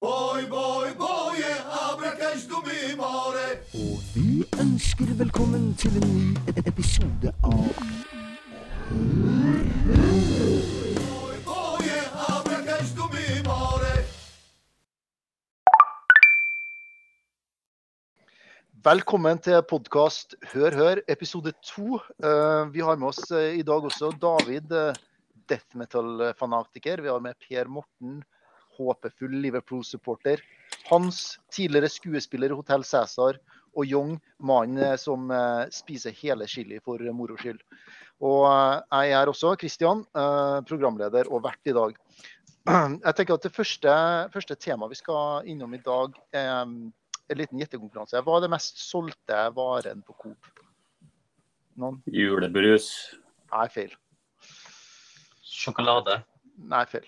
Boy, boy, boy. Og vi ønsker velkommen til en ny e- episode av. Velkommen til podkast Hør Hør, episode to. Eh, vi har med oss eh, i dag også David, eh, death metal-fanatiker. Vi har med Per Morten, håpefull Liverpool-supporter. Hans, tidligere skuespiller i Hotell Cæsar. Og Young, mannen eh, som eh, spiser hele chili for moro skyld. Og eh, jeg er også Christian, eh, programleder og vert i dag. Jeg tenker at Det første, første temaet vi skal innom i dag, er en liten gjettekonkurranse. Hva er det mest solgte varen på Coop? Noen? Julebrus. Nei, feil. Sjokolade. Nei, feil.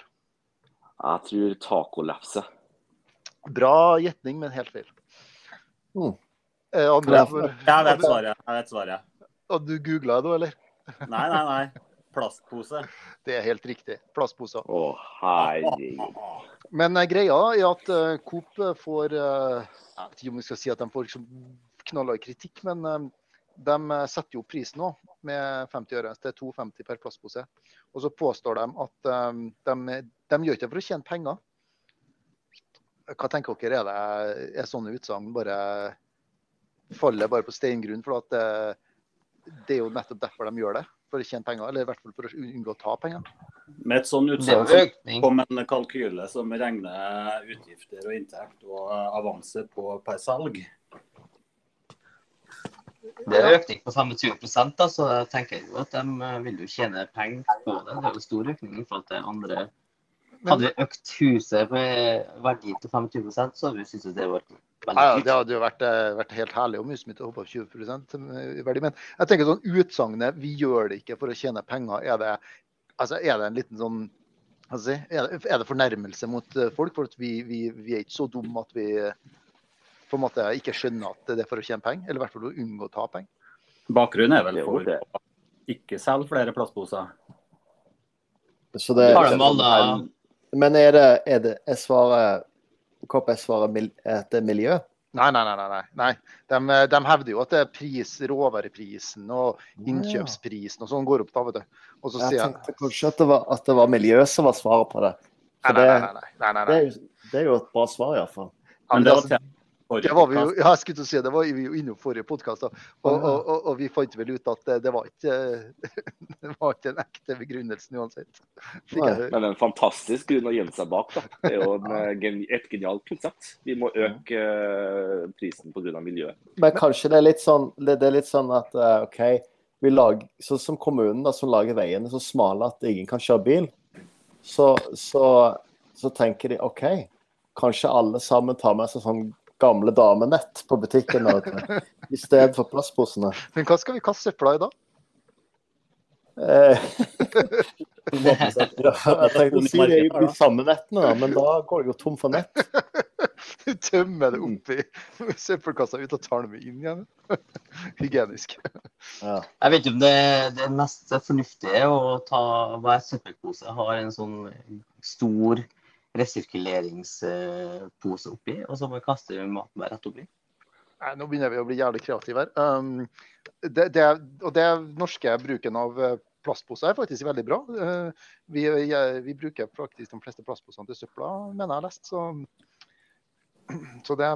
Jeg tror tacolefse. Bra gjetning, men helt feil. Mm. Eh, André, Jeg vet svaret. Jeg vet svaret. og du googla det, eller? Nei, nei, nei. Plastpose. Det er helt riktig. Plastposer. Å, herregud. Men eh, greia er at uh, Coop får uh, Jeg vet ikke om vi skal si at de får liksom knallhard kritikk, men uh, de eh, setter jo prisen nå med 50 øre Det er 2,50 per plastpose. Og så påstår de at um, de, de gjør ikke det for å tjene penger. Hva tenker dere? Er, det, er sånne utsagn bare faller bare på steingrunn? For at det, det er jo nettopp derfor de gjør det. For å tjene penger, eller i hvert fall for å unngå å ta penger. Med et er utsagn så kom en kalkyle som regner utgifter og inntekt og avanse på per salg. Det er økning på 25 da, så jeg tenker jo at de eh, vil jo tjene penger på det. Det er jo stor økning i forhold til andre. Hadde vi økt huset med verdi til 25% så hadde vi syntes det var Ja, ja, det hadde jo vært, eh, vært helt herlig om huset mitt hoppet 20% i verdi. Men jeg tenker sånn utsagnet 'vi gjør det ikke for å tjene penger', er det, altså, er det en liten sånn er, det, fornærmelse mot eh, folk? For vi, vi, vi er ikke så dumme at vi eh, på en måte ikke skjønner at det er for å tjene penger? Eller i hvert fall å unngå å ta penger? Bakgrunnen er vel for å ikke selge flere plastposer. Så det, men er det, er det er svaret Hva er svaret mil, det er miljø? Nei, nei, nei. nei, nei. De, de hevder jo at det er pris, råvareprisen og innkjøpsprisen og sånn går opp. da, vet du. Og så Jeg tenkte kanskje at det var, at det var miljø som var svaret på det. nei, nei, nei, nei, nei, nei, det, er, jo, det er jo et bra svar, iallfall. Ja, Men det, det var altså, tema for Det var vi jo, ja, jeg skulle til å si, det var vi jo innom forrige podkast, og, og, og, og vi fant vel ut at det, det, var ikke, det var ikke den ekte begrunnelsen uansett. Men en fantastisk grunn å gjemme seg bak. da. Det er jo en, eh, et genialt konsept. Vi må øke eh, prisen pga. miljøet. Men kanskje det er litt sånn, det er litt sånn at eh, OK, vi lager, så som kommunen da, som lager veiene så smale at ingen kan kjøre bil, så, så, så tenker de OK, kanskje alle sammen tar med seg sånn gamle damenett på butikken i stedet for plastposene. Men hva skal vi kaste søpla i da? Eh, jeg tenkte å si det er de samme nettene, da, men da går det jo tom for nett. Du tømmer det oppi søppelkassa ut og tar det med inn igjen. Hygienisk. Ja. Jeg vet ikke om det, det mest fornuftige er å ta hver søppelpose har en sånn stor resirkuleringspose oppi, og så må vi kaste maten bare rett oppi. Nei, nå begynner vi å bli jævlig kreative her. Um, det, det, og det norske bruken av eh, plastposer er faktisk veldig bra. Uh, vi, vi bruker faktisk de fleste plastposene til søpla, mener jeg har lest. Så, så det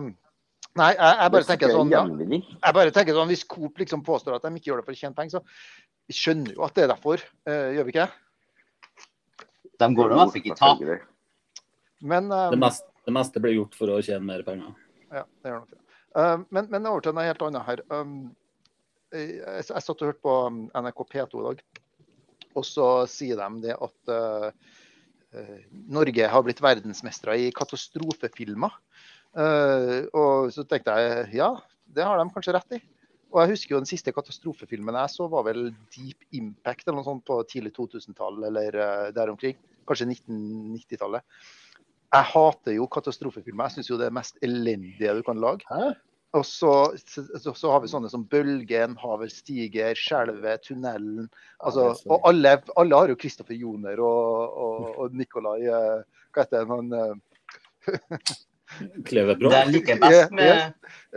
Nei, jeg, jeg bare tenker sånn ja, jeg bare tenker sånn, Hvis Coop liksom påstår at de ikke gjør det for å tjene penger, så vi skjønner jo at det er derfor. Uh, gjør vi ikke? De går nå i hvert fall ikke i tap. Men, eh, Det meste, det meste blir gjort for å tjene mer penger. Ja, det gjør nok det. Uh, men, men over til noe helt annet her. Um, jeg, jeg satt og hørte på um, NRK P2 i dag, og så sier de det at uh, Norge har blitt verdensmestere i katastrofefilmer. Uh, og så tenkte jeg ja, det har de kanskje rett i. Og jeg husker jo den siste katastrofefilmen jeg så, var vel Deep Impact eller noe sånt på tidlig 2000-tall eller uh, der omkring. Kanskje 1990-tallet. Jeg hater jo katastrofefilmer. Jeg syns jo det er mest elendige du kan lage. Hæ? Og så, så, så har vi sånne som Bølgen, Havet stiger, Skjelvet, Tunnelen. Altså, er og alle, alle har jo Kristoffer Joner og, og, og Nikolai eh, Hva heter han? eh, Kleve. Det jeg liker best med ja.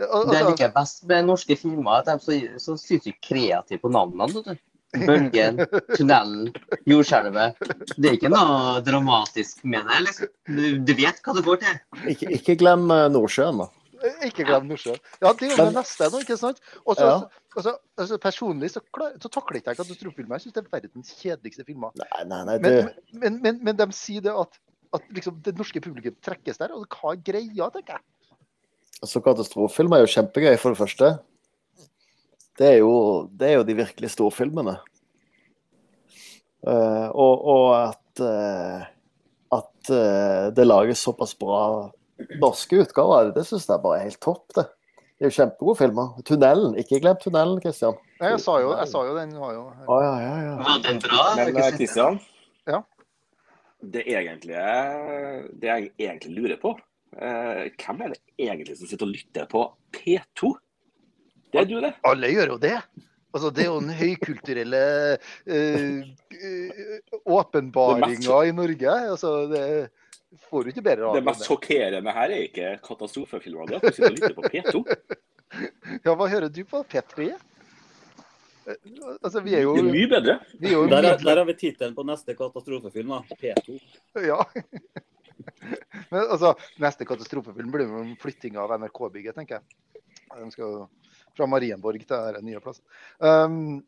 Og- Det jeg altså, liker best med norske filmer, er at de er så, så sykt kreative på navnene. Bølgen, tunnelen, jordskjelvet. Det er ikke noe dramatisk med det. liksom. Du, du vet hva det går til. Ikke, ikke glem eh, Nordsjøen, da. Ikke glem Nordsjøen. Ja, det er jo det neste nå, ikke sant? Også, Ja. altså, altså, personlig så, klar, så takler ikke jeg katastrofefilmer. Jeg syns det er verdens kjedeligste filmer. Nei, nei, nei, Men, du. men, men, men de sier det at, at liksom, det norske publikum trekkes der. Og hva er greia, tenker jeg. Altså, Katastrofefilm er jo kjempegøy, for det første. Det er jo, det er jo de virkelig storfilmene. Uh, og, og at uh, at uh, det lages såpass bra norske utgaver det, syns jeg bare er helt topp. Det Det er jo kjempegode filmer. 'Tunnelen', ikke glem 'Tunnelen', Kristian. Jeg sa jo, jeg sa jo den var jo Ah, ja, ja, ja. Var den bra? Men eh, Kristian, Ja. det egentlige det jeg egentlig lurer på, eh, hvem er det egentlig som sitter og lytter på P2? Det er du, det. Alle gjør jo det. Altså, det er jo den høykulturelle eh, eh, åpenbaringa i Norge. Altså, det får du ikke bedre av Det mest sjokkerende her er ikke katastrofefilmer, det er at du sitter og lytter på P2. Ja, hva hører du på? P3? Eh, Altså, vi er jo, Det er mye bedre. vi er jo Der, er- der har vi tittelen på neste katastrofefilm, da. P2. Ja. Men altså, neste katastrofefilm blir jo en flytting av NRK-bygget, tenker jeg. De skal jo fra Marienborg til den nye plassen. Um,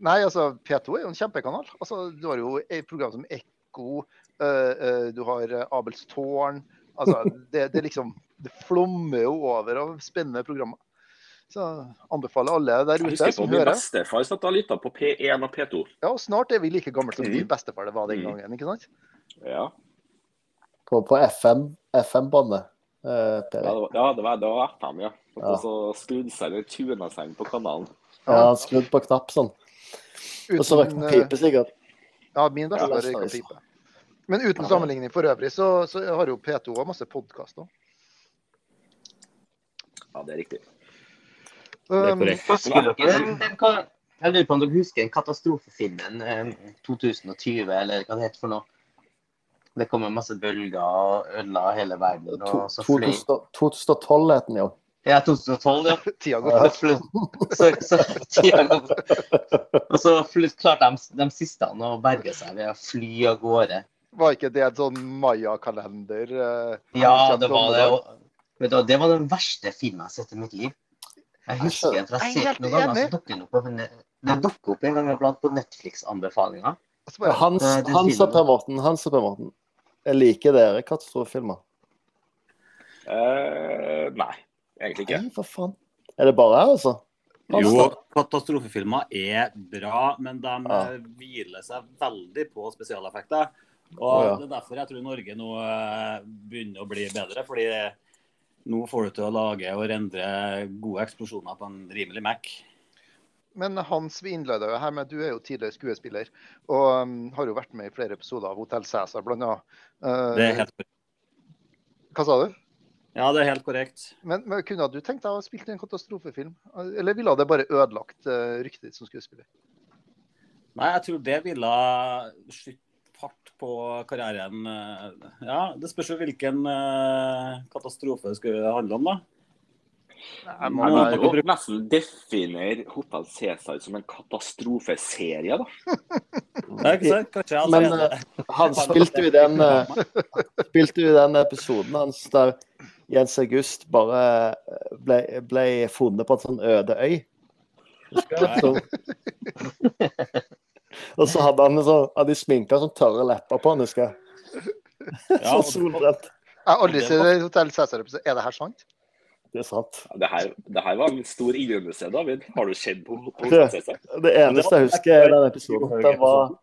nei, altså, P2 er jo en kjempekanal. Altså, du har jo et program som Ekko, uh, uh, du har eh, Abels tårn. Altså, det, det liksom Det flommer jo over av spennende programmer. Så anbefaler alle der ute Jeg husker på som min bestefar satt og lytta på P1 og P2. Ja, og snart er vi like gamle som din bestefar det var den Mhm. gangen, ikke sant? Ja, På, på FM, FM-båndet. Eh, Per. ja, det var, ja, det var, det var FM, ja. Og så skrudde seg eller tuna seg på kanalen. Ja, skrudd på knapp sånn. Og så røk Uten, den eh, pipe, sikkert. Ja, min beste var røyka pipe. Men uten sammenligning for øvrig, så, så har jo P2 også masse podkaster. Ja, det er riktig. Det er Um, korrekt. Husker dere Jeg lurer på om dere husker den katastrofefilmen eh, 2020, eller hva det heter for noe? Det kommer masse bølger og ødela hele verden. To- Og så fløy 2000 2012 het den jo. Ja, 2012, ja. tida går. fort. fløy, så, så, tida går. og så fly, klarte de, de siste å berge seg ved å fly av gårde. Var ikke det en sånn Maya-kalender? eh, Ja, det var det. Og, vet du, det var den verste filmen jeg har sett i mitt liv. Jeg husker at jeg har sett noen ganger, så dukker den opp dukker opp en gang iblant på Netflix-anbefalinger. Så bare, Hans, Eh, Hans og. Per Morten. Hans og Per Morten. Jeg liker dere katastrofefilmer. Uh, nei, egentlig ikke. Nei, for faen. Er det bare her, altså? Jo, katastrofefilmer er bra, men de Ja. eh, hviler seg veldig på spesialeffekter. Og oh, ja. Det er derfor jeg tror Norge nå eh, begynner å bli bedre. fordi nå får du til å lage og rendre gode eksplosjoner på en rimelig Mac. Men Hans, vi innleda jo her med at du er jo tidligere skuespiller, og um, har jo vært med i flere episoder av Hotell Cæsar, blant annet. Eh, Det er helt, korrekt. Hva sa du? ja, det er helt korrekt. Men, men kunne du tenkt deg å spille en katastrofefilm? Eller ville det bare ødelagt uh, ryktet ditt som skuespiller? Nei, jeg tror det ville skutt fart på karrieren. eh, Ja, Det spørs jo hvilken uh, katastrofe det skulle handle om, da. Jeg Man må jo nesten definere Hotell Cæsar som en katastrofeserie, da. Ja, ikke sant? Men eh, han spilte jo i den, eh, spilte jo i den episoden hans der Jens August bare eh, ble, ble funnet på en sånn øde øy. Husker? Og så hadde han så, hadde de sminka sånn tørre lepper på han, husker jeg. Ja, Så solbrent. Jeg har aldri sett Hotell Cæsar-episode. Er det her sant? Det er sant. Ja, Det her, det her var en stor innrømmelse, David. Har du sett på på Det- eneste jeg husker, er den episoden. Den var,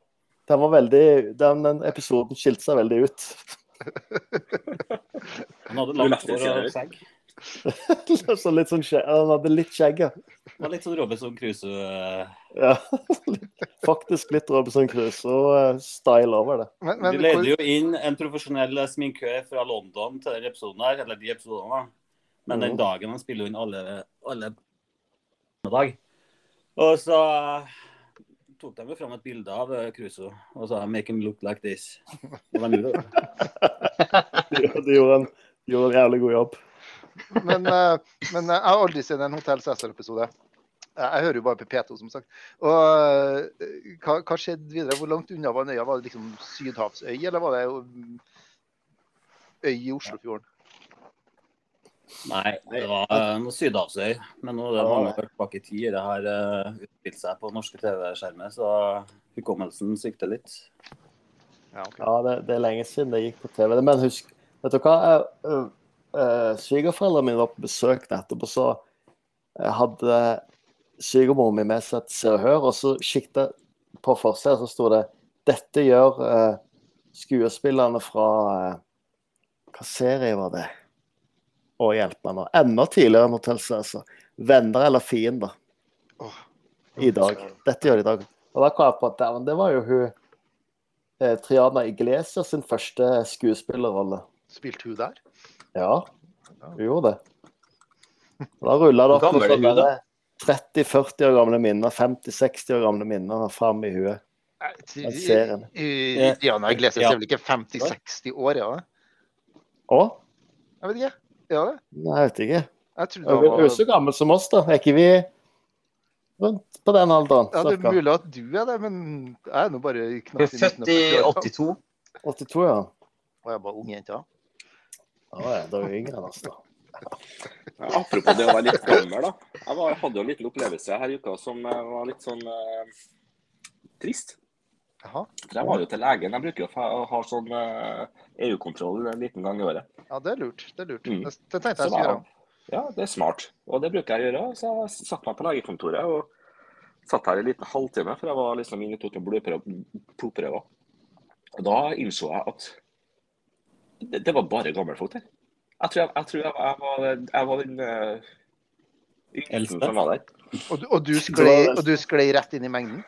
den var veldig Den, den episoden skilte seg veldig ut. Han hadde langt hår og skjegg. så litt sånn skjegg. Han hadde litt skjegg, ja. Det var litt sånn Robinson Crusoe. eh, ja. Faktisk litt Robinson Crusoe-style over det. Men, men leide hvor, jo inn en profesjonell sminkør fra London til den episoden her, eller de episodene. Men den dagen han spiller inn alle, alle dag. Og så eh, tok de jo fram et bilde av Cruzo Crusoe og sa 'make him look like this'. Og de gjorde det. De, de, gjorde en, Gjorde en jævlig god jobb. Men, eh, men jeg har aldri sett en Hotell Cæsar-episode. Jeg hører jo bare på P2, som sagt. Og eh, hva, hva skjedde videre? Hvor langt unna var den øya? Var det liksom sydhavsøy, eller var det øy i Oslofjorden? Nei, det var eh, noe sydhavsøy. Men nå er det mange år tilbake i tid. Det har uh, utspilt seg på norske TV-skjermer, så hukommelsen svikter litt. Ja, okay. Ja, det, det er lenge siden det gikk på TV. Men husk, vet du hva? Jeg, øh, Svigerforeldrene mine var på besøk nettopp, og så hadde svigermor mi med seg et Se og Hør, og så sikta på forsida, så sto det Dette gjør uh, skuespillerne fra uh, Hva serie var det? Å, hjelpe meg. Enda tidligere enn Hotell Cæsar. Venner eller fiender. Oh, I dag. Dette gjør de i dag. Og da kom jeg på at det var jo hun eh, Triana Iglesias sin første skuespillerrolle. Spilte hun der? Ja, hun gjorde det. Og da rulla det opp noen sånne 30-40 år gamle minner, 50-60 år gamle minner fram i huet. Triana. Diana Iglesias er vel ikke 50-60 år, ja? Å? Jeg vet ikke. Ja, det. Nei, jeg vet ikke. Jeg trodde er jo var så gammel som oss, da. Er ikke vi rundt på den alderen? ja, Det er mulig at du er det, men jeg er nå bare knapt født i 82. 82, ja. Og jeg er bare ung jente. Ja. Ja, ja, da er vi yngre enn oss, da. Ja, Apropos det å være litt gammel, da. Jeg var, hadde jo en liten opplevelse her i uka som eh, var litt sånn eh, trist. Jaha. For jeg var jo til legen. Jeg bruker jo å ha sånn eh, EU-kontroll en liten gang i året. ja, det er lurt. Det er lurt. Mm. Det, det tenkte jeg skulle gjøre. Ja, det er smart. Og det bruker jeg å gjøre. Så jeg satte meg på legekontoret og satt her en liten halvtime, for jeg var liksom inne og tok en blodprøve. blodprøver. Og da innså jeg at det, det var bare gammelfolk der. Jeg tror jeg, jeg, tror jeg, jeg, var, jeg var den uh, yngste som var der. Og, du- og, du sklei, og du sklei rett inn i mengden?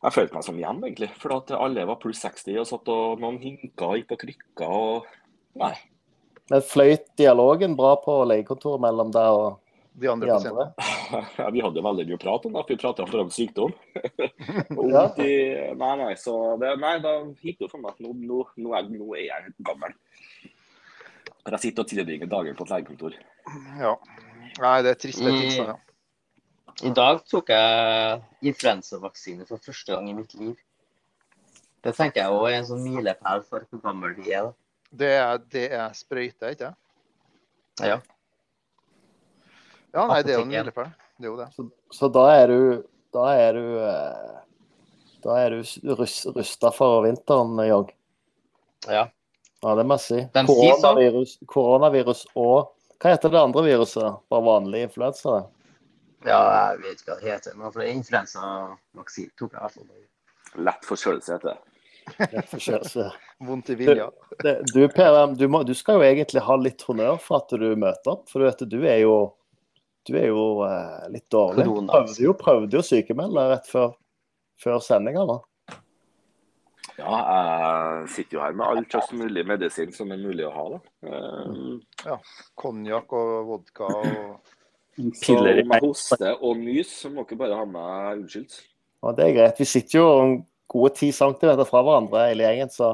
Jeg følte meg som hjem, egentlig. For at alle var pluss 60 og satt og noen hinka og gikk på krykker og Nei. Men fløyt dialogen bra på legekontoret mellom deg og De andre de andre? Ja, vi hadde jo veldig mye å prate om, da, for vi pratet om sykdom. Ja. i Nei, nei, så det, nei, da gikk det jo for meg at nå, nå, nå, er, nå er jeg gammel. Jeg sitter og tilbringer dagen på et legekontor. Ja. Nei, det er triste I- tilstander. I dag tok jeg influensavaksine for første gang i mitt liv. Det tenker jeg også er en sånn milepæl for hvor gammel vi er. da. Det er, det er sprøyte, ikke sant? Ja. Ja, nei, det er jo en milepæl. Det er jo det. Så, så da er du Da er du eh, Da er du rus, rusta for vinteren, Jong. ja. Ja, det må jeg si. De sier så. Koronavirus, koronavirus og Hva heter det andre viruset? Bare vanlig influensa? Det? Ja, jeg vet ikke hva det heter, men for influensavaksine tok jeg i hvert fall. Lett forkjølelse heter det. Vondt i vilja. Det, du, Per, du, må, du skal jo egentlig ha litt honnør for at du møter opp. For du vet, du er jo, du er jo eh, litt dårlig. Korona. Prøvde jo, prøvde jo sykemelde rett før, før sendinga. da. Ja, jeg sitter jo her med all slags mulig medisin som er mulig å ha. da. Ja, Konjakk og vodka og Piller i om jeg hoster og nys, så må dere bare ha meg unnskyldt. Ja, det er greit. Vi sitter jo en gode ti centimeter fra hverandre hele gjengen, så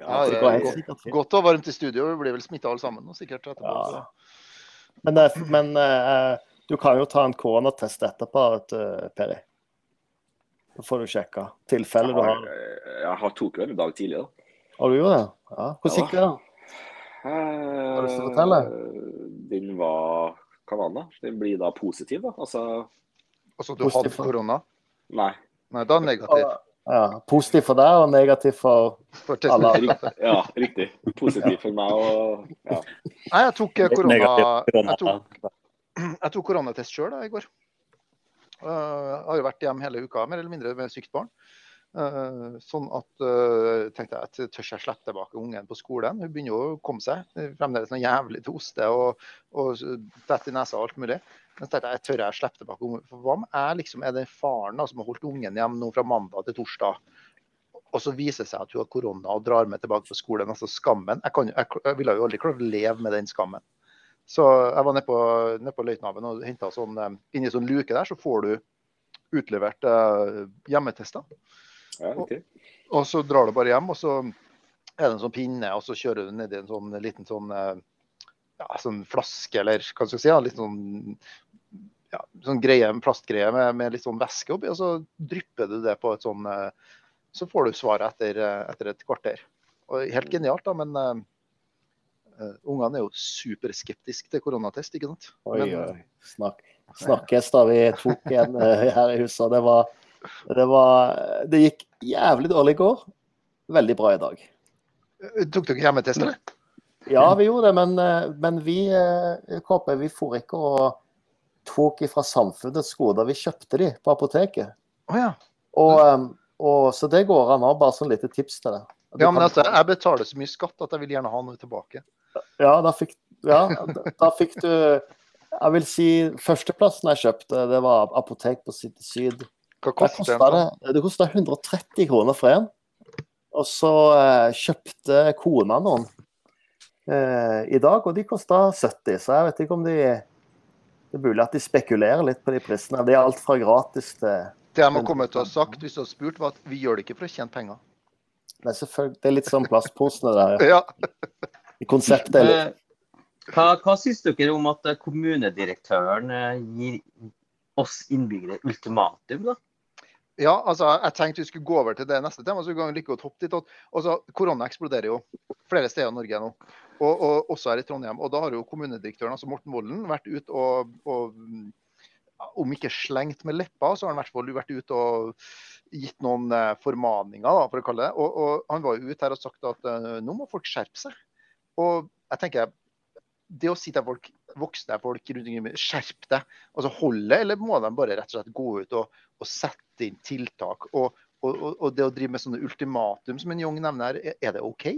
Ja, det går er helt godt, sikkert fint. godt og varmt i studio. Vi blir vel smitta alle sammen nå, sikkert etterpå. Ja. Men, eh, men eh, du kan jo ta en koronatest etterpå, vet Peri. Så får du sjekka tilfellet du har, har. jeg har tok jo en dag tidlig, da. Har du gjort det? Ja. Hvordan gikk det? da? Har du lyst til å fortelle? Den var Var den? Blir da positiv, da? Altså Altså, du hadde korona? Nei. Nei, da negativ. Ja, Positiv for deg og negativ for For alle andre. Ja, riktig. Positiv for meg og ja. Nei, jeg tok eh, korona Jeg tok, jeg tok koronatest sjøl i går. Eh, Jeg har jo vært hjemme hele uka, mer eller mindre med sykt barn. Eh, Sånn at jeg tenkte at tør jeg slippe tilbake ungen på skolen? Hun begynner jo å komme seg. Fremdeles noe jævlig til hoste og, og dette i nesa og alt mulig. Men så tenkte jeg tør jeg slippe tilbake ungen? For hva om jeg liksom er den faren da, som har holdt ungen hjemme nå fra mandag til torsdag? Og så viser det seg at hun har korona og drar meg tilbake på skolen. Altså skammen. Jeg, kan, jeg, jeg ville jo aldri klart å leve med den skammen. Så jeg var nede på, ned på Løitenhaven og henta sånn eh, Inni sånn luke der så får du utlevert eh, hjemmetester. Ja riktig. Og så drar du bare hjem, og så er det en sånn pinne, og så kjører du ned i en sånn liten sånn ja, sånn flaske, eller hva skal jeg si, ja, litt sånn ja, sånn greie, en plastgreie med, med litt sånn væske oppi, og så drypper du det på et sånn eh, Så får du svaret etter, eh, etter et kvarter. Og Helt genialt, da, men eh, eh, ungene er jo superskeptiske til koronatest, ikke sant? Oi, Men, oi. Snakk, snakkes da vi tok en uh, her i huset. Det var, det var Det gikk jævlig dårlig i går. Veldig bra i dag. Tok dere hjemmetest, eller? Ja, vi gjorde det, men, eh, men vi eh, KP, vi for ikke og tok ifra samfunnets goder. Vi kjøpte de på apoteket. Oh, ja. Og, eh, og, så det går an. Har bare sånn lite tips til det. Du ja. Men altså, jeg betaler så mye skatt at jeg vil gjerne ha noe tilbake. Ja, da fikk, ja, da fikk du Jeg vil si førsteplassen jeg kjøpte, det var apotek på City Syd. Hva koster den? da? det, kosta 130 kroner for en. Og så eh, kjøpte kona noen eh, i dag, og de kosta 70. Så jeg vet ikke om de Det er mulig at de spekulerer litt på de prisene. Det er alt fra gratis til Det jeg må komme til å ha sagt hvis du har spurt, var at vi gjør det ikke for å tjene penger. Nei, selvfølgelig. Det er litt sånn plastposene der. Ja. Konseptet er litt Eh, Hva, hva syns dere om at kommunedirektøren eh, gir oss innbyggere ultimatum? da? Ja, altså, jeg tenkte vi skulle gå over til det neste tema, så vi kan like godt hoppe dit. Altså, Korona eksploderer jo flere steder i Norge nå, og, og også her i Trondheim. Og da har jo kommunedirektøren, altså Morten Volden, vært ute og, og om ikke slengt med leppa, så har han i hvert fall vært ute og gitt noen eh, formaninger, da, for å kalle det. Og, og han var jo ute her og sagt at eh, nå må folk skjerpe seg. Og jeg tenker, det å si til folk, voksne folk rundt omkring, skjerp deg, altså holde, eller må de bare rett og slett gå ut og, og sette inn tiltak? Og, og, og, det å drive med sånne ultimatum, som en Young nevner, er, det OK?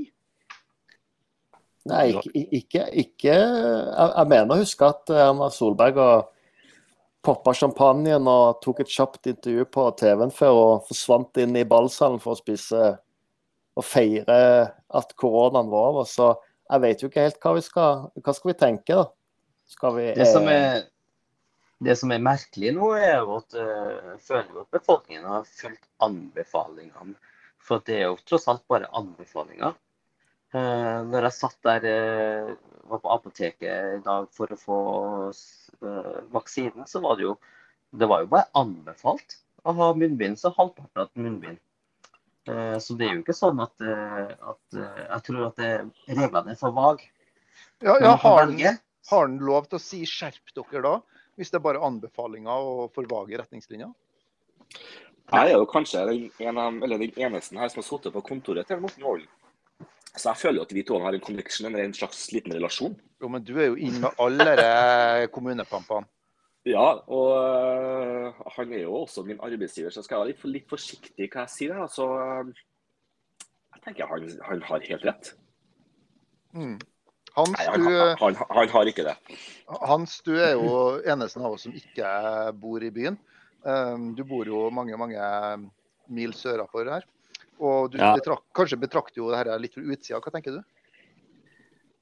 Nei, ikke, ikke, jeg mener å huske at eh, Erna Solberg og poppa champagnen og tok et kjapt intervju på TV-en før og forsvant inn i ballsalen for å spise og feire at koronaen var over. Så jeg vet jo ikke helt hva vi skal Hva skal vi tenke, da? Skal vi Det som eh, er, det som er merkelig nå, er jo at uh, føler jo at befolkningen har fulgt anbefalingene. For det er jo tross alt bare anbefalinger. Uh, når jeg satt der, uh, var på apoteket i dag for å få uh, vaksinen, så var det jo det var jo bare anbefalt å ha munnbind, så halvparten av munnbind. Uh, Så det er jo ikke sånn at, uh, at uh, Jeg tror at det- reglene er for vage. Ja, ja, har, velge. Har han lov til å si 'skjerp dere' da? Hvis det er bare anbefalinger og for vage retningslinjer? Jeg er jo kanskje den, en av, eller den eneste her som har sittet på kontoret til Morten Volden. Så jeg føler jo at vi to har en connection, eller en slags liten relasjon. Jo, men du er jo inn med alle de kommunepampene. Ja, og øh, han er jo også min arbeidsgiver, så skal jeg være litt, litt forsiktig hva jeg sier. her. Så øh, jeg tenker han, han har helt rett. Mm. Hans, Nei, han, du, han, han, han har ikke det. Hans, du er jo eneste av oss som ikke bor i byen. Um, Du bor jo mange mange mil sørafor her. Og du Ja. betrak kanskje betrakter jo det her litt fra utsida. Hva tenker du?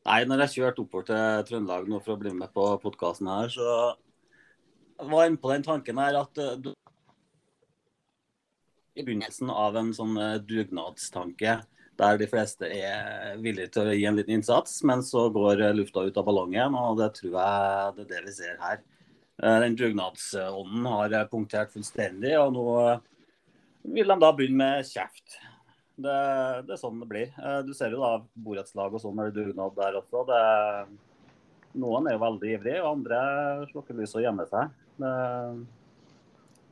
Nei, når jeg kjørte oppover til Trøndelag nå for å bli med på podkasten her, så var jeg inne på den tanken her at eh, du i begynnelsen av en sånn eh, dugnadstanke der de fleste er villige til å gi en liten innsats, men så går lufta ut av ballongen, og det tror jeg det er det vi ser her. Eh, Den dugnadsånden har punktert fullstendig, og nå vil de da begynne med kjeft. Det, det er sånn det blir. Eh, Du ser jo da borettslag og sånn når det er dugnad der også. Det, noen er jo veldig ivrige, og andre slukker lyset og gjemmer seg. Det,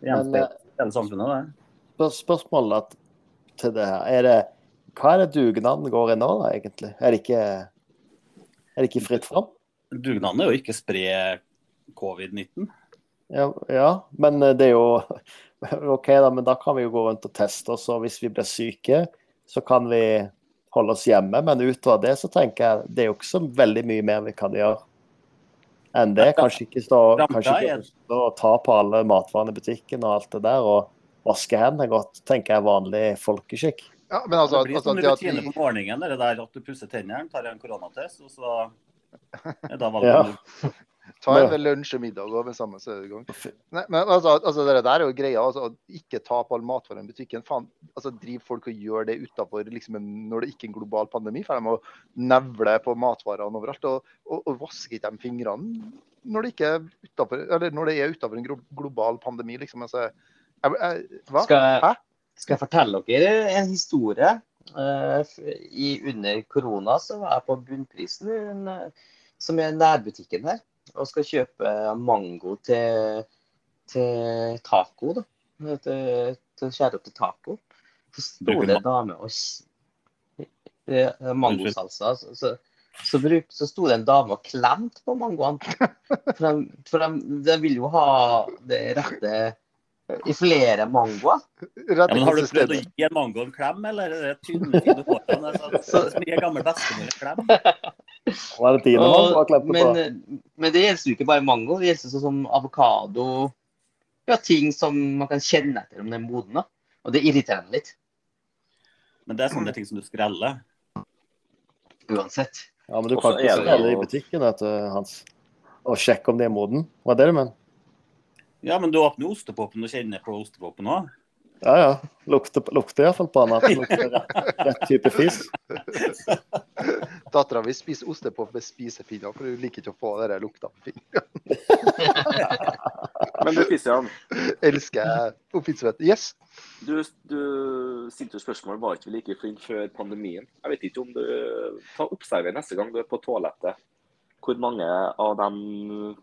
det gjenspeiler eh, hele samfunnet, det. Spørsmålet til det her er det, Hva er det dugnaden går i nå, da, egentlig? Er det ikke, er det ikke fritt fram? Dugnaden er jo ikke spre covid-19. Ja, ja, men det er jo OK, da, men da kan vi jo gå rundt og teste oss. Og hvis vi blir syke, så kan vi holde oss hjemme. Men utover det så tenker jeg det er jo ikke så veldig mye mer vi kan gjøre enn det. Kanskje ikke stå, kanskje ikke stå og ta på alle matvarene i butikken og alt det der. Og vaske hendene godt, tenker jeg er vanlig folkeskikk. Ja, men altså, det blir altså sånn rutine vi, på morgenen det der at du pusser tennene, tar en koronatest, og så er da Ja. Ta en lunsj og middag og med samme så er det i gang. Nei, men altså, altså det der er jo greia. Altså, å ikke ta på all matvarene i butikken. Faen, altså driv folk og gjør det utenfor liksom, når det ikke er en global pandemi? For de må nevle på matvarene overalt. Og, og, og vasker ikke de fingrene når det ikke er utenfor, eller når det er utenfor en global pandemi? liksom, altså, jeg, jeg, hva? Skal, Hæ? Skal jeg fortelle dere en historie? Eh, i, under korona så var jeg på Bunnprisen, en, som er nærbutikken her, og skal kjøpe mango til, til taco. da. Til, til skjære opp til taco. Så sto det en dame og eh, Mangosalsa. Så, så, så, bruk, så sto det en dame og klemte på mangoene. For, de, for de, de vil jo ha det rette i flere mangoer. Ja, men har du prøvd å gi en mango en klem, eller er det tynne, fine hårene? Det er sånn- Så mye gammel bestemor en klem. Var det tiende man har klemt på? men, men det gjelder jo ikke bare mango. Det gjelder sånn som avokado. Ja, ting som man kan kjenne etter om det er moden. Og det irriterer meg litt. Men det er sånne ting som du skreller. Uansett. Ja, men du kan ikke skrelle det i butikken, vet du, Hans. Og sjekke om de er moden. Hva er det du mener? Ja, men du åpner ostepopen og kjenner på ostepopen òg. Ja, ja. Lukter, lukter iallfall på den at den lukter rett, rett type fisk. Dattera mi spiser ostepop med spisepinner, for hun liker ikke å få den lukta på fingeren. Men du, Kristian, Elsker oppfinnsomhet. Yes. du, du stilte spørsmål var ikke vi like flinke før pandemien. Jeg vet ikke om du Ta Observer neste gang du er på toalettet. Hvor mange av dem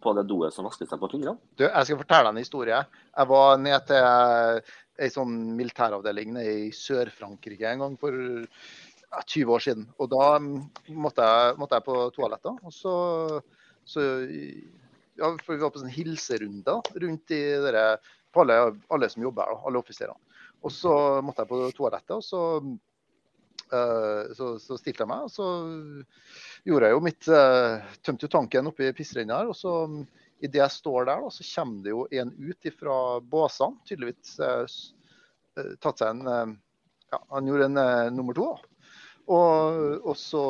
på det doet som vasker seg på fingrene? Du, jeg skal fortelle en historie. Jeg var ned til ei sånn militæravdeling nede i Sør-Frankrike en gang for ja, 20 år siden. Og da måtte jeg, måtte jeg på toalettet. Og så, så ja, for Vi var på sånn hilserunde rundt i dere, alle, alle som jobber her, alle offiserene. Og så måtte jeg på toalettet, og så, så, så stilte jeg meg. og så gjorde jeg jo mitt uh, Tømte jo tanken oppi pissrenna her. og så Idet jeg står der, da, så kommer det jo en ut fra båsene. Tydeligvis eh, eh, tatt seg en eh, Ja, han gjorde en eh, nummer to. Og, og så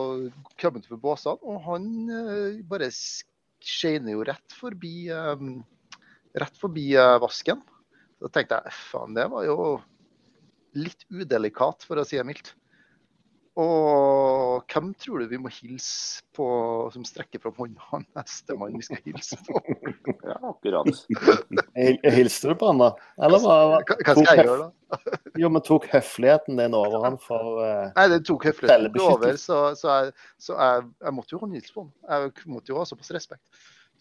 kom han til båsene, og han eh, bare sk- skeiner jo rett forbi eh, Rett forbi eh, vasken. Da tenkte jeg faen, det var jo litt udelikat, for å si det mildt. Og hvem tror du vi må hilse på som strekker fram hånda nestemann vi skal hilse på? Ja, akkurat. Hil- Hilste du på han, da? Eller hva? Hva, hva skal jeg gjøre da? Jo, men tok høfligheten din over han for uh, Nei, det tok høfligheten over, så, så, jeg, så jeg, jeg måtte jo håndhilse på han. Jeg måtte jo ha såpass respekt.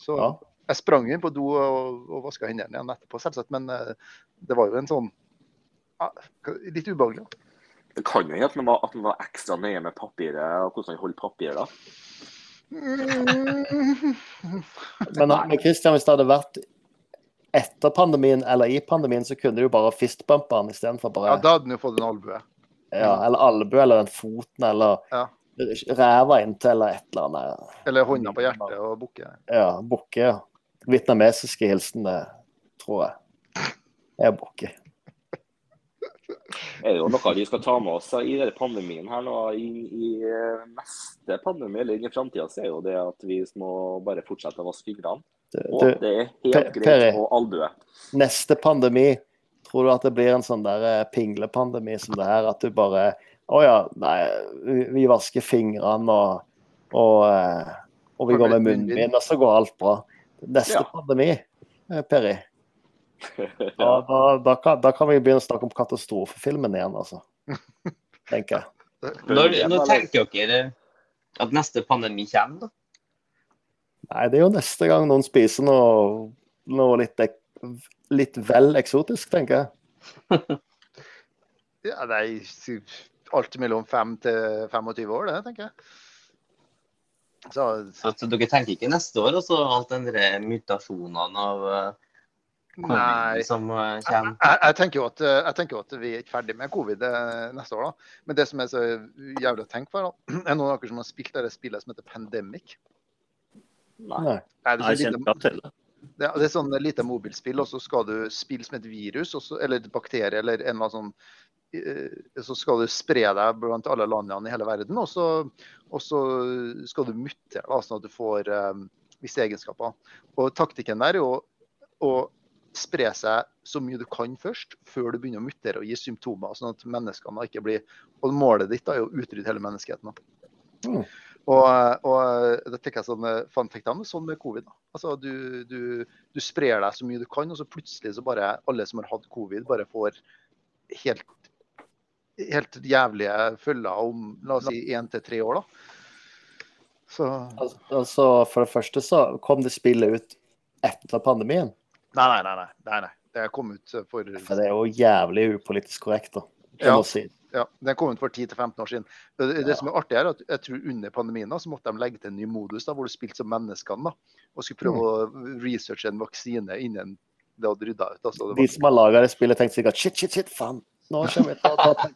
Så Ja. jeg sprang inn på do og, og vaska hendene igjen etterpå, selvsagt. Men uh, det var jo en sånn uh, litt ubehagelig. Det kan jo hende at han var, at han var ekstra nøye med papiret og hvordan han holdt papiret. da. Men, men Christian, hvis det hadde vært etter pandemien eller i pandemien, så kunne du jo bare fistbumpe han istedenfor Ja, bare da hadde han jo fått en albue. ja, Eller albue eller den foten eller Ja. ræva inntil eller et eller annet. Eller hånda på hjertet og bukke. Ja, bukke. ja. Vietnamesiske hilsen, det tror jeg. Er bukke. Er det jo noe vi skal ta med oss i denne pandemien her nå, i, i eh, neste pandemi, eller i framtida, så er jo det at vi må bare fortsette å vaske fingrene. Og det er helt Peri. greit å albue. neste pandemi, tror du at det blir en sånn der eh, pinglepandemi som det her? At du bare Å ja, nei, vi, vasker fingrene og, og, eh, og vi går med munnbind. og så går alt bra. Neste Ja. pandemi, Peri, da, da, da, kan, da kan vi begynne å snakke om katastrofefilmen igjen, altså. Tenker jeg. Når, når tenker dere at neste pandemi kommer, da? Nei, det er jo neste gang noen spiser noe, noe litt, litt vel eksotisk, tenker jeg. Ja, nei, alt mellom 5 til 25 år, det tenker jeg. Så, Så, Altså, dere tenker ikke neste år, altså alt den der mutasjonene av eh. Covid som eh, Jeg, kommer? jeg, jeg, tenker jo at, eh, jeg tenker jo at vi er ikke ferdig med covid eh, neste år. da. Men det som er så jævlig å tenke på, da, er noen av dere som har spilt det spillet som heter Pandemic. Nei. Nei. Det, er Jeg sånn lite, til det. det, er- det er sånn lite mobilspill, og så skal du spille som et virus, så, eller et bakterie, eller en eller annen sånn eh, så skal du spre deg blant alle landene i hele verden, og så, og så skal du mutere, sånn at du får, um, visse egenskaper. Og taktikken der er jo å spre seg så mye du kan først, før du begynner å mutere og gi symptomer, sånn at menneskene ikke blir Og målet ditt da er å utrydde hele menneskeheten. da. Mm. Og, og det tenker jeg sånn, fun fact om, sånn med covid. da. Altså, du, du, du sprer deg så mye du kan, og så plutselig så bare alle som har hatt covid, bare får helt, helt jævlige følger om la oss si én til tre år. da. Så Al- Altså, for det første så kom det spillet ut etter pandemien. Nei, nei, nei. nei, nei. Det kom ut for For det er jo jævlig upolitisk korrekt, da. Ja. si. Ja, Den kom ut for 10-15 år siden. Det, det som er artig er at jeg tror Under pandemien da, så måtte de legge til en ny modus da, hvor du spilte som menneskene. da, Og skulle prøve å researche en vaksine innen det hadde rydda ut. Altså, det De som har laga det spillet, tenkte sikkert shit, shit, shit, faen. Nå kommer vi til å ta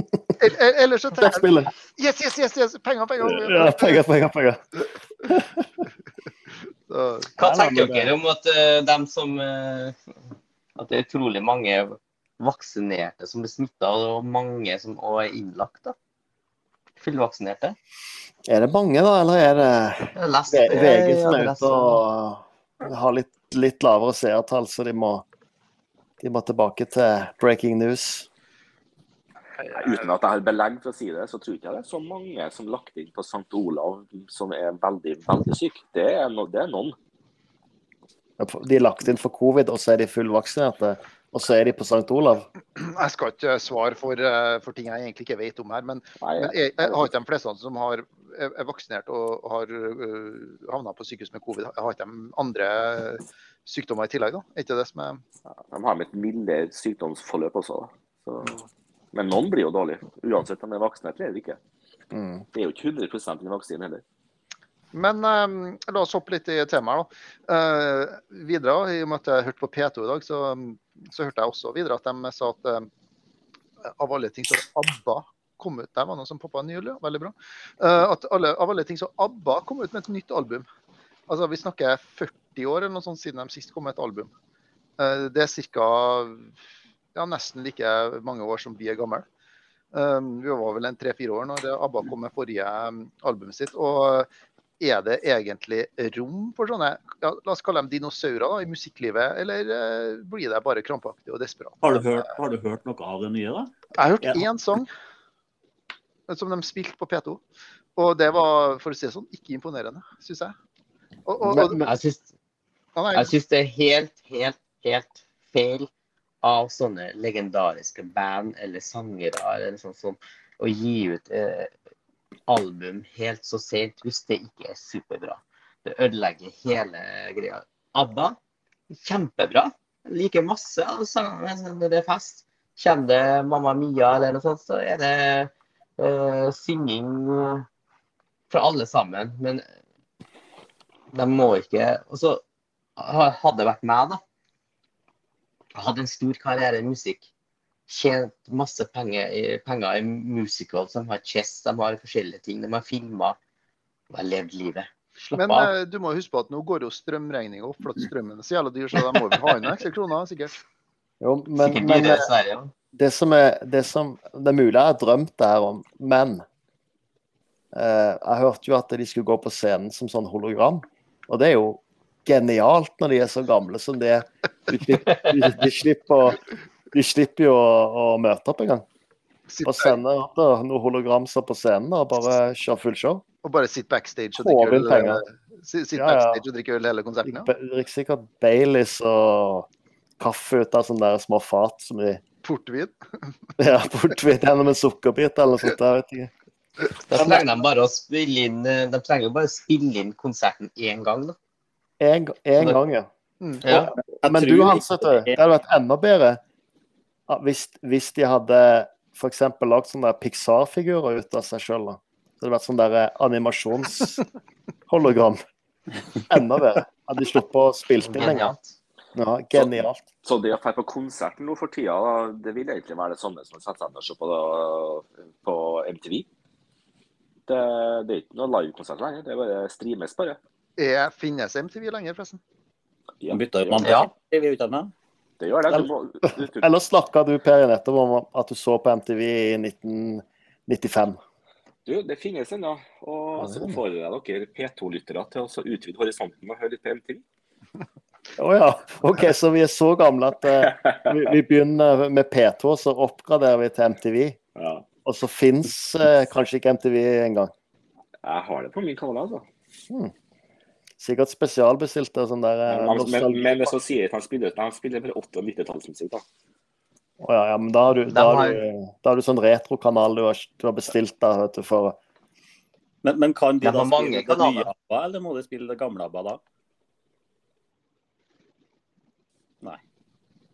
Ellers så trenger spillet. yes, yes, yes, yes, penger, penger. Ja, penger, penger, penger. Hva tenker dere om at uh, dem som uh, At det er utrolig mange vaksinerte som blir smitta, og mange som også er innlagt? da? Fullvaksinerte? Er det mange, da, eller er det lest VG som er ute og har litt, litt lavere seertall, så de må, de må tilbake til breaking news? Uten at jeg har belegg for å si det, så tror ikke jeg det er så mange som lagt inn på St. Olav som er veldig, veldig syke. Det er, no, det er noen. De er lagt inn for covid, og så er de fullvaksinerte. Og så er de på St. Olav. jeg skal ikke svare for, eh, for ting jeg egentlig ikke vet om her, men, Nei, men jeg, jeg har ikke de fleste som har, er er vaksinert og har uh, havna på sykehus med covid. Jeg har ikke de andre sykdommer i tillegg, da. Er ikke det som er De har med et mildere sykdomsforløp også. Da. Så, men noen blir jo dårlige, uansett om de er voksne eller ikke. Mm. Det er jo ikke 100 en vaksine heller. Men um, la oss hoppe litt i temaet. da. Uh, videre, I og med at jeg hørte på P2 i dag, så, så hørte jeg også videre at de sa at eh, av alle ting så ABBA kom ut Der var noe som poppa nylig, veldig bra. Uh, at alle, av alle ting så ABBA kom ut med et nytt album. Altså Vi snakker 40 år eller noe sånt siden de sist kom med et album. Uh, det er ca. Ja, nesten like mange år som vi er gamle. Um, vi var vel en tre-fire år når ABBA kom med forrige um, albumet sitt. og er det egentlig rom for sånne ja, la oss kalle dem dinosaurer da, i musikklivet, eller uh, blir det bare krampaktig og desperat? Har du, hørt, har du hørt noe av det nye, da? Jeg har hørt Ja. én sang som de spilte på P2, og det var for å si det sånn, ikke imponerende, syns jeg. Og, og, og, Men- Jeg syns, ja, jeg syns det er helt, helt, helt feil av sånne legendariske band eller sangere eller sånn som å gi ut eh, album helt så sent hvis det ikke er superbra. Det ødelegger hele greia. ABBA, kjempebra. Liker masse av sangene når det er fest. Kjenner det Mamma Mia eller noe sånt, så er det eh, synging eh, fra alle sammen. Men de må ikke Og så hadde det vært meg, da. Hadde en stor karriere i musikk. Tjent masse penger penger i musicals. De har chess, de har forskjellige ting. De har filma. Og jeg har levd livet. Slapp men av. eh, du må huske på at nå går jo strømregninga opp, for at strømmen er så jævla dyr, så de må vel ha inn noen ekstra kroner, sikkert. Jo, men, men det som er det som Det er mulig jeg har drømt det her om, men eh, jeg hørte jo at de skulle gå på scenen som sånn hologram. Og det er jo genialt når de er så gamle som det er. De, slipper- de, de, slipper, å- de slipper jo å, å møte opp engang. Og sende opp da, noen hologramser på scenen og bare kjøre full show. Og bare sitte backstage og drikke øl. eh, Ja, ja. drikke øl hele konserten. Ja. Drikker sikkert Baileys og kaffe ut av sånne der små fat som de Portvin. ja, portvin gjennom en sukkerbit eller noe sånt. Jeg vet ikke. Da trenger de bare å spille inn eh, De trenger jo bare å spille inn konserten én gang, da. Én en gang, ja. Mm. Ja. Og, Men du, Hans, ikke vet du, det hadde vært enda bedre hvis, hvis de hadde f.eks. lagd sånne Pixar-figurer ut av seg sjøl. Det hadde vært sånn der animasjonshologram. Enda bedre. Hadde de sluppet å spille inn lenger. Ja, genialt. Så det å dra på konserten nå for tida, da, det vil egentlig være det samme som å sette seg ned og se på, det, på MTV. Det, det er ikke noe livekonsert lenger, det er bare streames bare. Er, finnes MTV lenger, forresten? Ja, De man ut det, mamma Ja. det gjør det. Du, Eller snakka du Per nettopp om at du så på MTV i 1995? Du, det finnes ennå. Og så oppfordrer jeg dere P2-lyttere til å utvide horisonten og høre litt på MTV. Å ja. OK, så vi er så gamle at uh, vi, vi begynner med P2, så oppgraderer vi til MTV. Ja. Og så fins uh, kanskje ikke MTV engang. Jeg har det på min kanal, altså. Sikkert spesialbestilte sånn der eh, Men, men, men hvis han sier at han spiller, han spiller vel 80- og 90-tallsmusikk, da. Oh, ja, ja, men da har du, da har du, da har du sånn retrokanal du har, du har bestilt da, vet du, for Men, men kan de da spille det nye ABBA, eller må de spille det gamle ABBA da?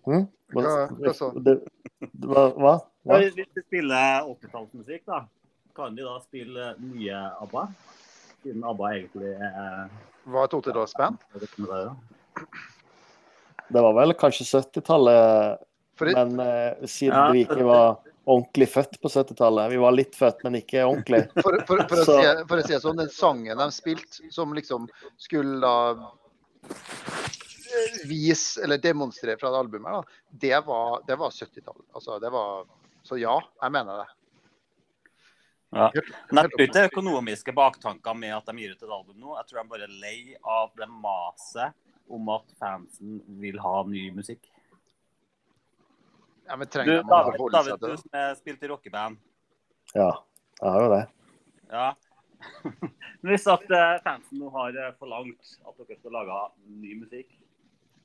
hm? Hva- hva? Det- det var- Hva? Ja, Hva? hvis de spiller 80-tallsmusikk, da, kan de da spille nye ABBA? Siden ABBA egentlig er Var et 80-tallsband. er det var vel kanskje 70-tallet, men eh, siden Ja. vi ikke var ordentlig født på 70-tallet Vi var litt født, men ikke ordentlig. For, for, for, å si, for å si det sånn, den sangen de spilte, som liksom skulle da eh, vise eller demonstrere fra det albumet, da, det var, var 70-tallet. Altså, det var Så ja, jeg mener det. Ja. Neppe ikke økonomiske baktanker med at de gir ut et album nå. Jeg tror de bare er lei av det maset om at fansen vil ha ny musikk. Ja, men Du, trenger å David, forholde David seg til du som er spilt i rockeband. Ja, jeg har jo det. Ja. Hvis at eh, fansen nå har eh, forlangt at dere skal lage ny musikk,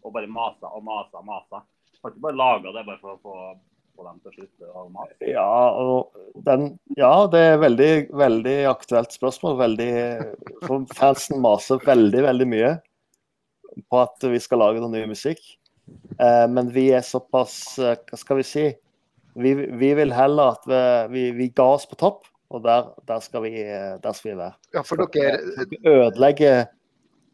og bare masa og masa og masa Har ikke bare laga det bare for å få, dem til å mase? Ja, og den, ja, det er veldig, veldig aktuelt spørsmål. Veldig, for fansen maser veldig, veldig mye på at vi skal lage noe ny musikk. Eh, men vi er såpass eh, Hva skal vi si? Vi, vi vil heller at vi, vi, vi ga oss på topp, og der, der, skal, vi, eh, der skal vi være. Ja, for dere, ødelegge eh,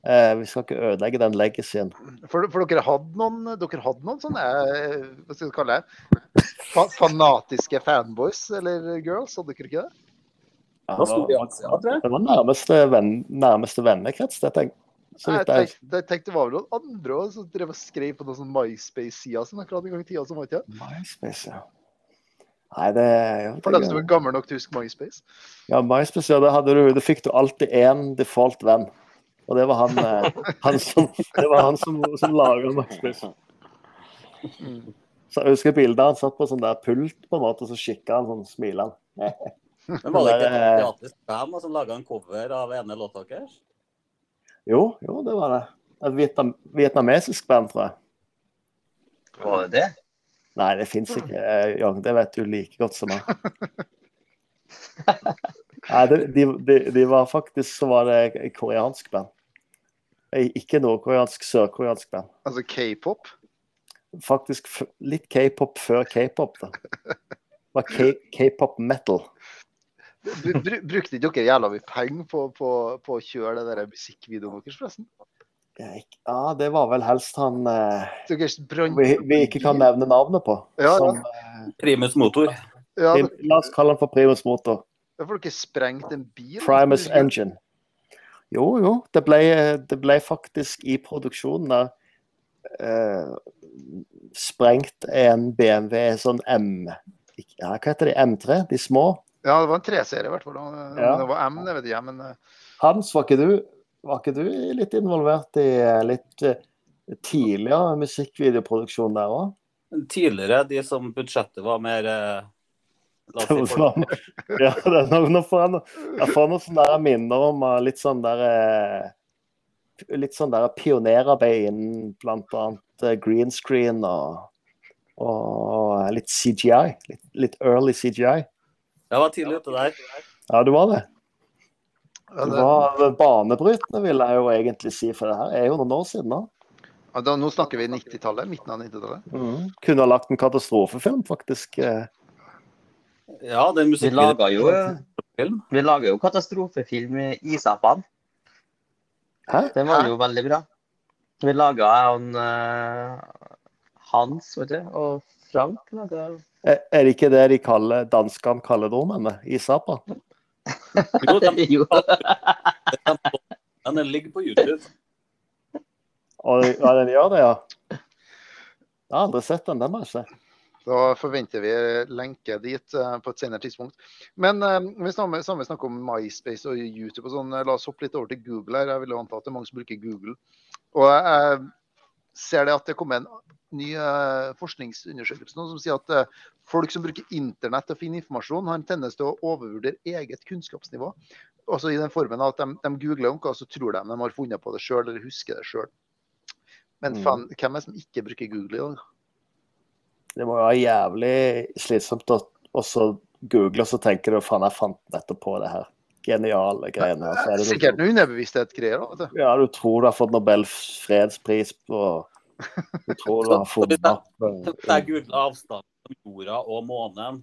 Vi skal ikke ødelegge den legacyen. for, for dere hadde noen, dere hadde noen sånne eh, hva skal vi kalle det, fa fanatiske fanboys eller girls, hadde dere ikke det? Ja, det var, nærmeste, venn, nærmeste vennekrets, det tenkte så Jeg jeg tenkte, jeg tenkte det var vel noen andre også, som drev og skrev på noen sånn MySpace-sider som akkurat en gang i tida. som var ikke? MySpace, ja. Nei, det, For det dem som er gammel nok til å huske MySpace. Ja, MySpace, ja, det hadde du, det fikk du alltid én default venn. Og det var han, eh, han som, det var han som, som laga MySpace. Så jeg husker bildet han satt på sånn der pult, på en måte, og så kikka han sånn smilende. Men var det ikke Det et er- band som laga en cover av ene låta deres? Jo, jo, det var det. Et vietnam, vietnamesisk band, tror jeg. Var det det? Nei, det fins ikke. Ja, det vet du like godt som meg. Nei, de, de, de var faktisk så var det koreansk band. Ikke nordkoreansk, sørkoreansk band. Altså k-pop. Faktisk litt k-pop før k-pop, da. Det var k-pop metal. Bru- bru- Brukte ikke dere jævla mye penger på, på, på å kjøre den der musikkvideoen deres, forresten? Ja, det var vel helst han eh, vi, vi ikke kan nevne navnet på. Ja, ja. Som, eh, Primus Motor. Ja, det... La oss kalle han for Primus Motor. da får dere sprengt en bil. Primus Engine. Jo, jo. Det ble, det ble faktisk i produksjonen der eh, sprengt en BMW sånn M ja, Hva heter de? M3? De små? Ja, det var en treserie i hvert fall. Ja. Det var M, det vet jeg, men eh, Hans, var ikke du, var ikke du litt involvert i eh, litt eh, tidligere musikkvideoproduksjon der òg? Tidligere, de som budsjettet var mer eh, oss si. Ja, det nå, nå får jeg, noe- jeg får noen sånne der minner om eh, litt sånn der eh, Litt sånn der pionerarbeid innen bl.a. green screen og, og litt CGI. Litt, litt early CGI. Jeg var tidlig ute der. Ja, du var det. det, var banebrytende, vil jeg jo egentlig si, for det her er jo noen år siden nå. ja, da, nå snakker vi 90-tallet. Midten av 90-tallet. Mm. Kunne ha lagt en katastrofefilm, faktisk. Eh. Ja, den Vi lager laga jo, vi lager jo katastrofefilm i Isapan. Hæ? Den var jo veldig bra. Vi laga han uh, Hans, vet du, og Frank. laga Er er det ikke det de kaller danskene kaller nordmennene i Sapa? Jo, den, Jo. den, den ligger på YouTube. Og ja, den gjør det, ja. Jeg har aldri sett den, den må jeg se. Da forventer vi lenke dit eh, på et senere tidspunkt. Men eh, vi snakker, om MySpace og YouTube og sånn. La oss hoppe litt over til Google her. Jeg vil anta at det er mange som bruker Google. Og jeg ser det at det kommer en ny eh, forskningsundersøkelse nå som sier at folk som bruker internett til å finne informasjon, har en tendens til å overvurdere eget kunnskapsnivå. Også i den formen at de, de googler om hva, så tror de de har funnet på det sjøl eller husker det sjøl. Men Mm. hvem er det som ikke bruker Google i dag? Det må jo være jævlig slitsomt å også google, og så tenker du faen, jeg fant nettopp på det her. Geniale greiene. Det er Sikkert noe underbevissthet-greier. da. Ja, du tror du har fått Nobels fredspris på Du tror du har funnet opp Jeg googla avstand mellom jorda og månen.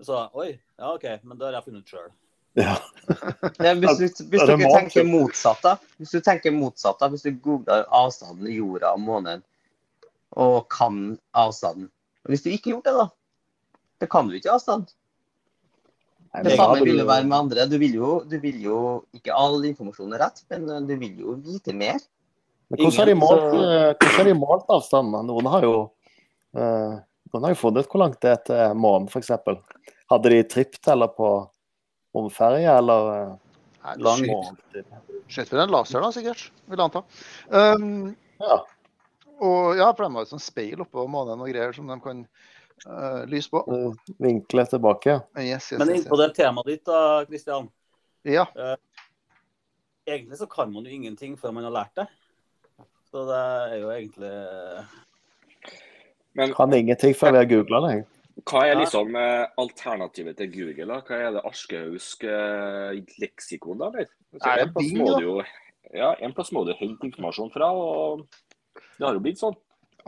Så oi, ja OK, men det har jeg funnet sjøl. ja. Nei, hvis, du, hvis Ja, det tenker motsatt, da. Hvis du tenker motsatt, da. Hvis du googler avstanden i jorda og månen, og kan avstanden. Hvis du ikke gjort det, da. Det kan du ikke avstand. Nei, Det samme vil jo være med andre. Du vil jo, du vil jo ikke all informasjon er rett, men eh, du vil jo vite mer. Men hvordan har de målt, eh, har de målt avstanden? Noen har jo uh, noen har jo funnet ut hvor langt det er til månen, f.eks. Hadde de trippteller på romferje, eller uh, Nei, lang skyt- måned? Skyt for en laser, da, sikkert. Vil jeg anta. Um, Ja. Og ja, for de har et sånt speil oppå månen og greier som de kan uh, lyse på. eh, Vinkle tilbake. Yes, yes, Men yes, inn på yes. det temaet ditt, da, Kristian. Ja. Egentlig så kan man jo ingenting før man har lært det. Så det er jo egentlig Men Kan ingenting før vi har googla det. hva er liksom eh, alternativet til Google? da? Hva er det askehausk eh, leksikon, da? eller? Så Er det en plass må du jo ja, en plass må du hente informasjon fra, og det har jo blitt sånn.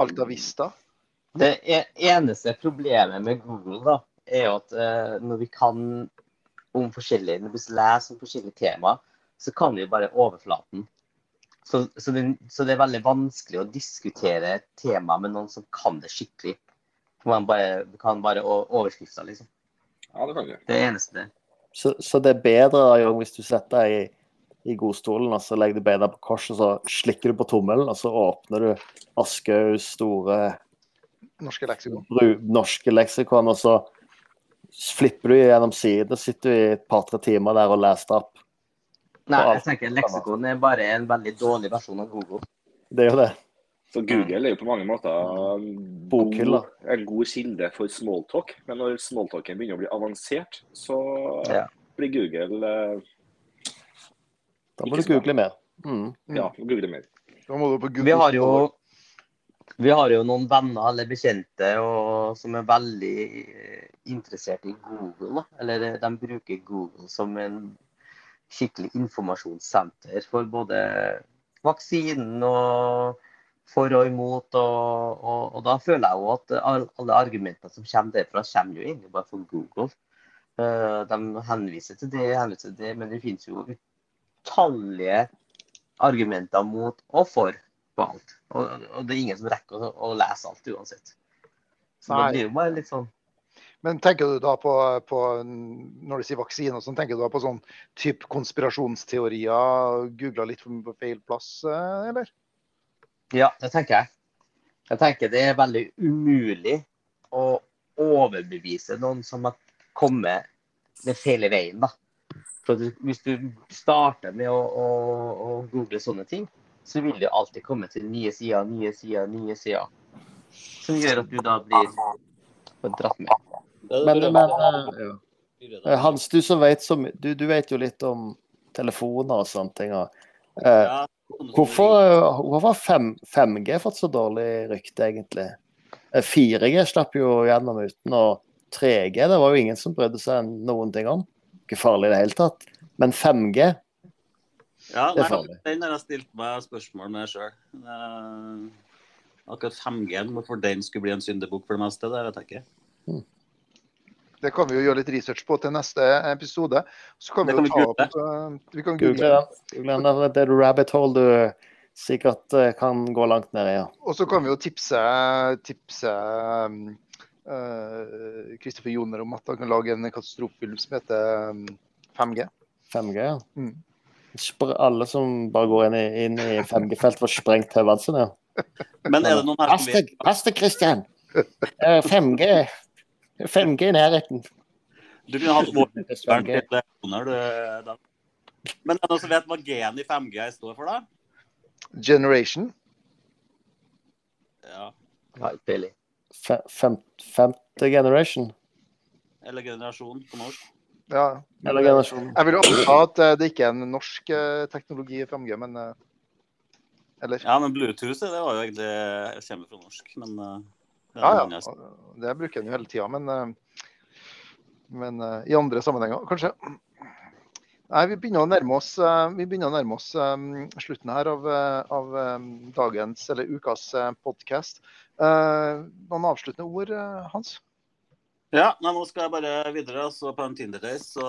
Alta Vista. Det e- eneste problemet med Google da, er jo at eh, når vi kan om forskjellige, når vi leser om forskjellige temaer, så kan vi bare overflaten. Så, så, det, så det er veldig vanskelig å diskutere et tema med noen som kan det skikkelig. Man bare, kan bare overskrifta, liksom. Ja, det kan vi. Det er eneste. Så, så det er bedre Jørgen, hvis du setter deg i, i godstolen og så legger du beina på kors, og så slikker du på tommelen, og så åpner du Aschehougs store Norske leksikon. bru, norske leksikon, og så flipper du gjennom siden, sitter du i et par-tre timer der og leser opp. Nei, jeg tenker leksikon er bare en veldig dårlig versjon av Google. Det er jo det. Så Google er jo på mange måter en god, en god kilde for smalltalk. Men når smalltalken begynner å bli avansert, så Ja. blir Google eh, Da må du google mer. Mm. Ja, google mer. Da må du på Google. Vi har jo, vi har jo noen venner eller bekjente og, som er veldig eh, interessert i Google. Da. Eller eh, de bruker Google som en skikkelig informasjonssenter for både vaksinen og for og imot. Og, og, og da føler jeg jo at alle argumentene som kommer derfra, kommer jo egentlig bare fra Google. Eh, De henviser til det, henviser til det, men det finnes jo utallige argumenter mot og for på alt. Og, og det er ingen som rekker å, å lese alt uansett. Så Nei. det blir jo bare litt sånn Men tenker du da på, på når du sier vaksine og sånn, tenker du da på sånn type konspirasjonsteorier? Googla litt på feil plass, eh, eller? Ja, det tenker jeg. Jeg tenker det er veldig umulig å overbevise noen som har kommet den feile veien. da. For Hvis du starter med å, å, å google sånne ting, så vil det alltid komme til nye sider, nye sider, nye sider. Som gjør at du da blir dratt med. Men, men eh, eh, Hans, du som vet så mye du, du vet jo litt om telefoner og sånne ting. og, eh, Hvorfor, hvorfor har fem- 5G fått så dårlig rykte, egentlig? Eh, 4G slapp jo gjennom uten, og 3G det var jo ingen som brydde seg noen ting om. Ikke farlig i det hele tatt. Men 5G Ja, Det er farlig. den har jeg stilt meg spørsmål med sjøl. Akkurat 5G, hvorfor den skulle bli en syndebukk for det meste, det vet jeg ikke. Det kan vi jo gjøre litt research på til neste episode. Så kan vi jo kan vi ta google. opp eh, Vi kan Google google. den. Google den. Det er rabbit hole du sikkert eh, kan gå langt ned i. ja. Og så kan vi jo tipse, tipse um, uh, Kristoffer Joner om at han kan lage en katastrofefilm som heter um, 5G. 5G, ja. Mm. Alle som bare går inn i, inn i 5G-felt, får sprengt hodene sine. Men er det noen her som vet, pass deg, Christian! Eh, 5G. 5G i nærheten. Du kunne hatt 5G. til du. Men er det noen som vet hva G-en i 5G står for, da? Generation. Ja. Nei, peiling. Fe- Fem, femte generation. Eller generasjon på norsk. Ja. Eller generasjon. Jeg vil jo anta at eh, det ikke er en norsk eh, teknologi i 5G, men eh, Eller? Ja, men Bluetooth det var jo egentlig jeg kommer fra norsk, men det Ja, ja. Det bruker en jo hele tida, men, men i andre sammenhenger, kanskje. Nei, Vi begynner å nærme oss, eh, nærme oss um, slutten her av, eh, av um, dagens eller ukas podkast. Noen avsluttende ord, Hans? Ja, nei, nå skal jeg bare videre. Så på en Tinder-date så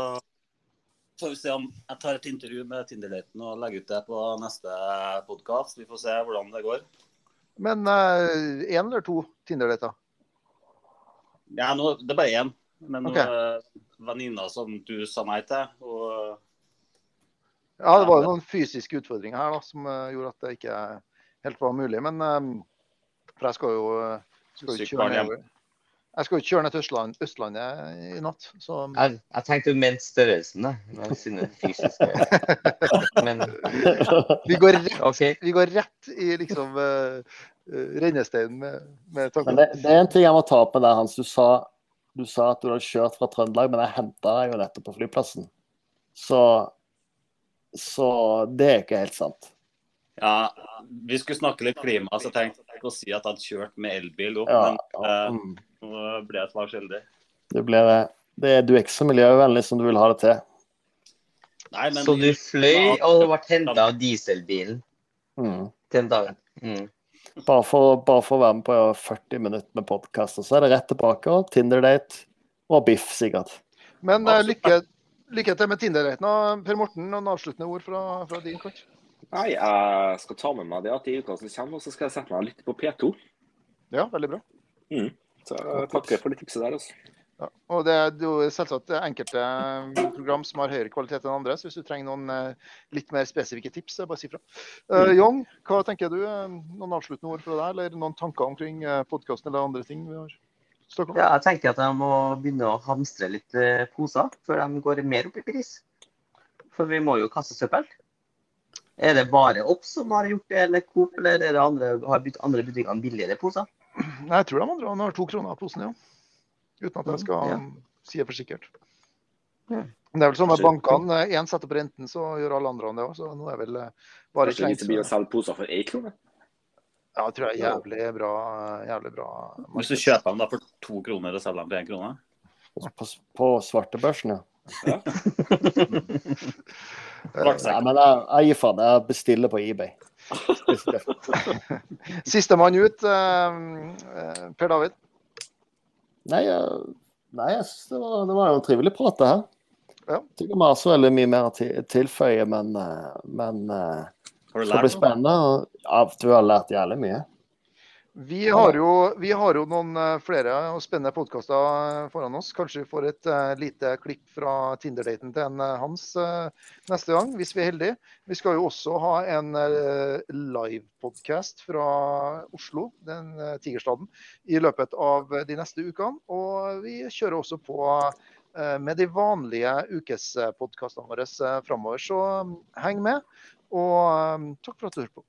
får vi se om jeg tar et intervju med Tinder-daten og legger ut det på neste podkast. Vi får se hvordan det går. Men én eller to Tinder-dater? Ja, nå, det er bare én. Men Ok. okay. venninna som du sa nei til, og Ja, det var jo noen fysiske utfordringer her da, som eh, gjorde at det ikke helt var mulig. Men eh, for jeg skal jo, eh, skal jo kjøre nedover. Jeg skal jo kjøre ned til Østland, Østlandet i natt. Så Jeg, jeg tenkte jo mente størrelsen. Med sine fysiske Men vi går rett, okay. vi går rett i liksom uh, rennesteinen med, med tanken. det, det er en ting jeg må ta opp med deg, Hans. Du sa, du sa at du hadde kjørt fra Trøndelag, men jeg henta deg jo nettopp på flyplassen. Så, så det er ikke helt sant. Ja, vi skulle snakke litt klima, så jeg tenkte ikke å si at jeg hadde kjørt med elbil opp, Ja, men eh, mm. nå ble jeg svar skyldig. det ble det, du er ikke så miljøvennlig som du vil ha det til. Nei, men Så du fløy og ble henta av dieselbilen Mm. den dagen? Mm. Bare, for, bare for å være med på 40 minutter med podkast, og så er det rett tilbake. og Tinder-date og biff, sikkert. Men uh, lykke, lykke til med Tinder-daten. Per Morten, noen avsluttende ord fra, fra din kant? Nei, jeg skal ta med meg det at i uka som kommer, og så skal jeg sette meg litt på P2. Ja, veldig bra. Så jeg takker for det tipset der. altså. Ja. Og det er jo selvsagt enkelte program som har høyere kvalitet enn andre, så hvis du trenger noen eh, litt mer spesifikke tips, eh, bare si fra. Uh, Young, hva tenker du? Eh, Noen avsluttende ord fra deg, eller noen tanker omkring podkasten eller andre ting vi har om? Ja, jeg tenker at jeg må begynne å hamstre litt eh, poser før de går mer opp i pris. For vi må jo kaste søppel. Er det bare opp som har gjort det, eller Coop, eller er det andre, har bytt andre butikkene billigere poser? Nei, jeg tror de andre har to kroner av posen, ja. Uten at jeg skal Ja. si det for sikkert. Ja. Det er vel sånn med bankene. Én setter opp renten, så gjør alle andre det òg. Så nå er vel eh, bare Kanskje vi skal selge poser for én krone? Ja, det tror jeg er jævlig bra. Jævlig bra Hvis du kjøper dem da for to kroner og selger dem for én krone På, på svartebørsen, ja. ja. Nei, men jeg, jeg gir faen. Jeg bestiller på eBay. Sistemann ut, eh, eh, Per David. Nei, nei det, var, det var jo en trivelig prat, det her. Ja. Jeg Tykker vi har så veldig mye mer å ti- tilføye, men, eh, men eh, Har du det blir lært spennende. Jeg tror du har lært jævlig mye. Vi har jo, vi har jo noen eh, flere spennende podkaster foran oss. Kanskje vi får et eh, lite klipp fra Tinder-daten til en eh, Hans neste gang, hvis vi er heldige. Vi skal jo også ha en uh, livepodkast fra Oslo, den Tigerstaden, i løpet av de neste ukene. Og vi kjører også på med de vanlige ukespodkastene våre framover. Så mm, heng med, og um, takk for at du hørte på.